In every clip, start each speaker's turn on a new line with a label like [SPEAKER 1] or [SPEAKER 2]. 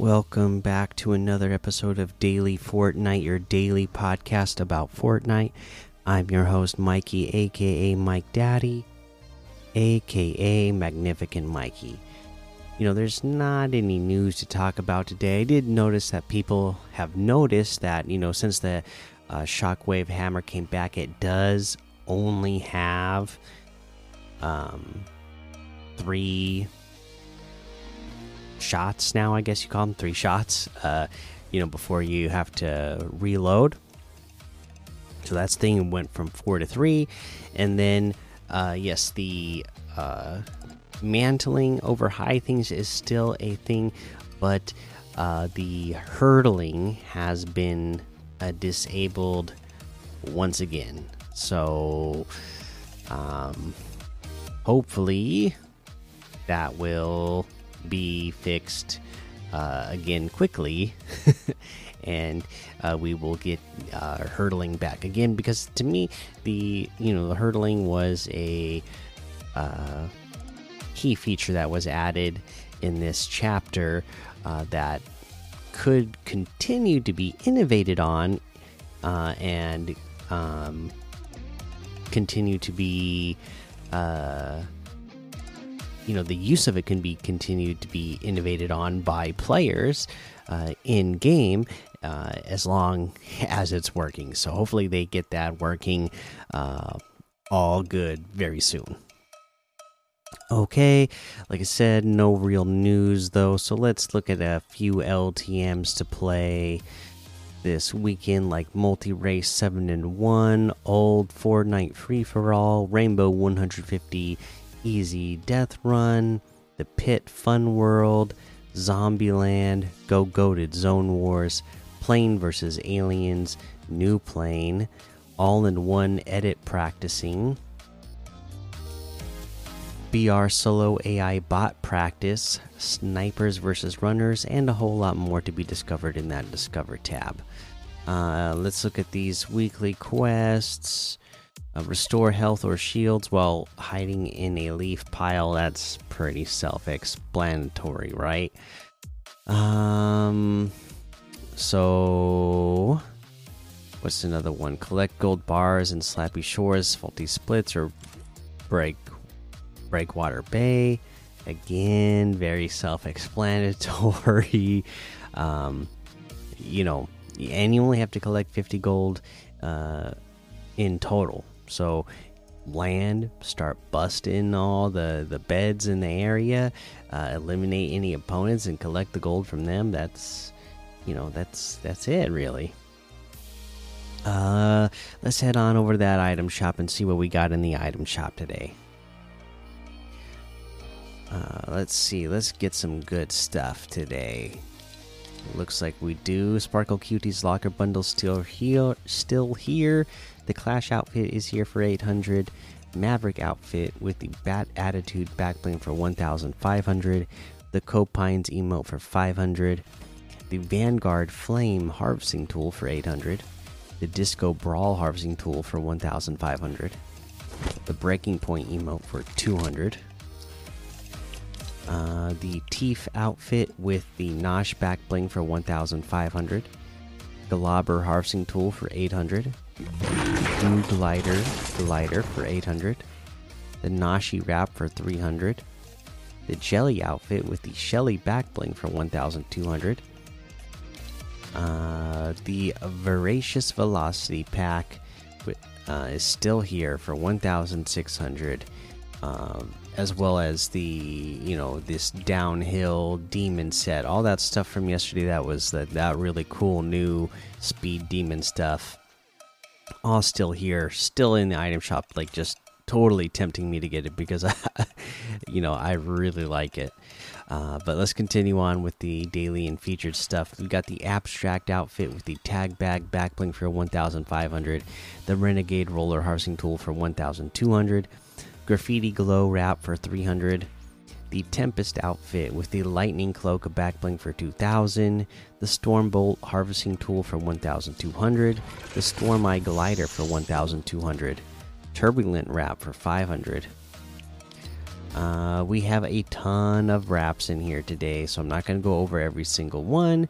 [SPEAKER 1] Welcome back to another episode of Daily Fortnite, your daily podcast about Fortnite. I'm your host, Mikey, aka Mike Daddy, aka Magnificent Mikey. You know, there's not any news to talk about today. I did notice that people have noticed that, you know, since the uh, Shockwave Hammer came back, it does only have um, three shots now. I guess you call them three shots. Uh, you know, before you have to reload. So that's thing went from four to three, and then uh, yes, the uh, mantling over high things is still a thing, but uh, the hurdling has been uh, disabled once again. So, um, hopefully, that will be fixed uh, again quickly, and uh, we will get uh, hurdling back again. Because to me, the you know the hurdling was a uh, key feature that was added in this chapter uh, that could continue to be innovated on uh, and um, continue to be you know the use of it can be continued to be innovated on by players uh, in game uh, as long as it's working. So hopefully they get that working uh, all good very soon. Okay, like I said, no real news though. So let's look at a few LTMs to play this weekend, like multi race seven and one, old Fortnite free for all, Rainbow 150 Easy Death Run, The Pit Fun World, Zombieland, Go Goated Zone Wars, Plane vs. Aliens, New Plane, All in One Edit Practicing, BR Solo AI Bot Practice, Snipers vs. Runners, and a whole lot more to be discovered in that Discover tab. Uh, let's look at these weekly quests. Uh, restore health or shields while hiding in a leaf pile. That's pretty self explanatory, right? Um, so what's another one? Collect gold bars in Slappy Shores, Faulty Splits, or Break Breakwater Bay. Again, very self explanatory. um, you know, and you only have to collect 50 gold uh, in total so land, start busting all the the beds in the area, uh, eliminate any opponents, and collect the gold from them. That's you know that's that's it really. Uh, let's head on over to that item shop and see what we got in the item shop today. Uh, let's see. Let's get some good stuff today. Looks like we do. Sparkle Cuties locker bundle still here. Still here. The Clash outfit is here for 800. Maverick outfit with the Bat Attitude backbling for 1,500. The Copines emote for 500. The Vanguard Flame harvesting tool for 800. The Disco Brawl harvesting tool for 1,500. The Breaking Point emote for 200. Uh, the Teeth outfit with the Nosh back bling for 1,500. The Lobber harvesting tool for 800. Blue glider glider for 800. The Nashi wrap for 300. The Jelly outfit with the Shelly back bling for 1,200. Uh, the Voracious Velocity pack uh, is still here for 1,600. Um, as well as the you know this downhill demon set all that stuff from yesterday that was that that really cool new speed demon stuff all still here still in the item shop like just totally tempting me to get it because I, you know i really like it uh, but let's continue on with the daily and featured stuff. We got the abstract outfit with the tag bag back backbling for 1,500, the renegade roller harvesting tool for 1,200, graffiti glow wrap for 300 the tempest outfit with the lightning cloak backbling for 2000 the stormbolt harvesting tool for 1200 the storm eye glider for 1200 turbulent wrap for 500 Uh, we have a ton of wraps in here today, so I'm not going to go over every single one.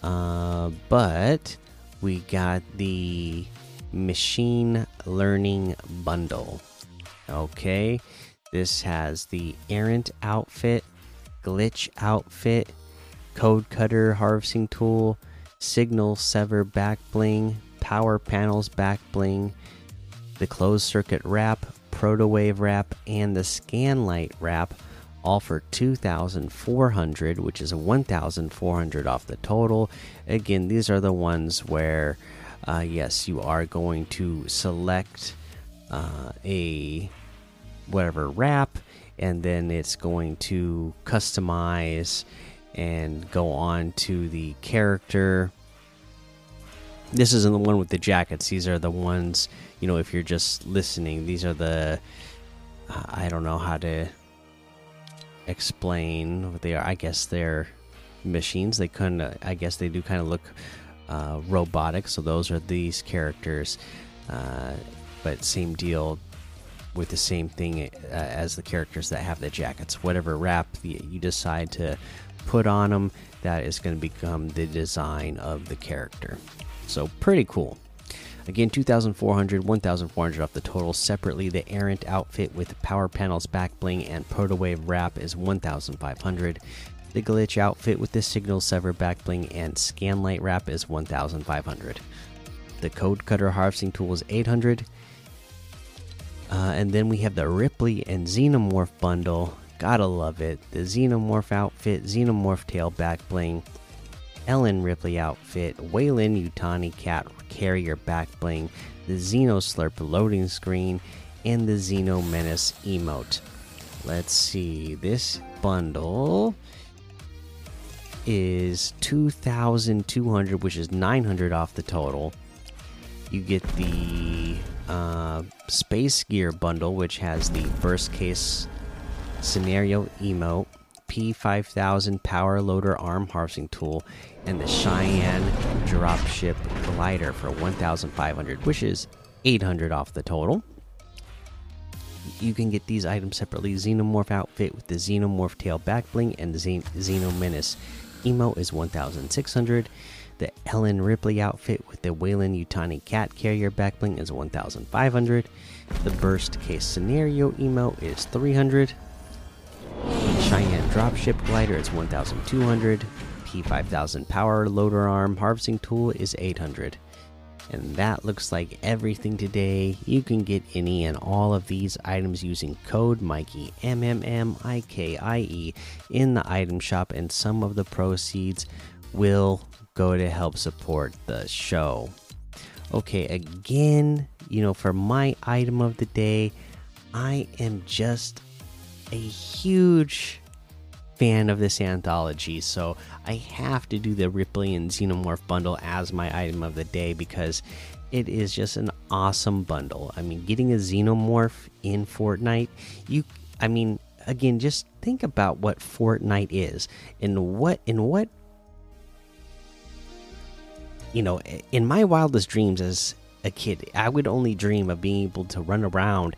[SPEAKER 1] Uh, but we got the machine learning bundle. Okay, this has the errant outfit, glitch outfit, code cutter harvesting tool, signal sever back bling, power panels back bling, the closed circuit wrap, protowave wrap, and the scanlight wrap. All for 2,400, which is 1,400 off the total. Again, these are the ones where, uh, yes, you are going to select uh, a whatever wrap, and then it's going to customize and go on to the character. This isn't the one with the jackets. These are the ones, you know, if you're just listening, these are the. I don't know how to explain what they are. I guess they're machines. They kind of, I guess they do kind of look uh, robotic. So those are these characters. Uh, but same deal with the same thing uh, as the characters that have the jackets. Whatever wrap you decide to put on them, that is going to become the design of the character. So pretty cool. Again, 2,400, 1,400 off the total. Separately, the errant outfit with power panels, back bling, and protowave wrap is 1,500. The glitch outfit with the signal sever back bling and scanlight wrap is 1,500. The code cutter harvesting tool is 800. Uh, and then we have the Ripley and Xenomorph bundle. Gotta love it. The Xenomorph outfit, Xenomorph tail back bling, Ellen Ripley outfit, Weyland-Yutani cat carrier back bling, the Xenoslurp loading screen, and the Xeno Menace emote. Let's see. This bundle is 2,200, which is 900 off the total. You get the uh, Space Gear bundle, which has the burst case scenario emote, P5000 power loader arm harvesting tool, and the Cheyenne dropship glider for 1,500, which is 800 off the total. You can get these items separately. Xenomorph outfit with the Xenomorph tail back bling and the Xeno Menace emo is 1,600. The Ellen Ripley outfit with the Weyland-Yutani cat carrier back bling is 1,500. The burst case scenario emo is 300. Cheyenne dropship glider is 1,200. P5000 power loader arm harvesting tool is 800. And that looks like everything today. You can get any and all of these items using code Mikey M M M I K I E in the item shop, and some of the proceeds will go to help support the show. Okay, again, you know, for my item of the day, I am just a huge fan of this anthology, so I have to do the Ripley and Xenomorph bundle as my item of the day because it is just an awesome bundle. I mean, getting a Xenomorph in Fortnite, you, I mean, again, just think about what Fortnite is and what in what you know, in my wildest dreams as a kid, I would only dream of being able to run around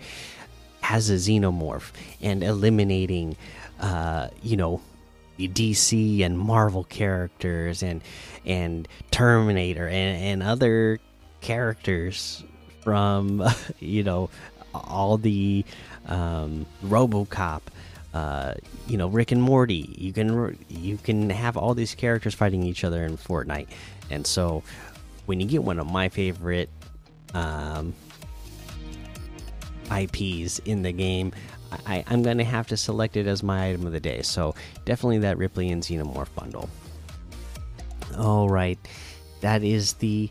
[SPEAKER 1] as a xenomorph and eliminating, uh, you know, DC and Marvel characters and and Terminator and, and other characters from you know all the um, RoboCop, uh, you know Rick and Morty. You can you can have all these characters fighting each other in Fortnite, and so when you get one of my favorite um, IPs in the game, I, am going to have to select it as my item of the day. So definitely that Ripley and Xenomorph bundle. All right, that is the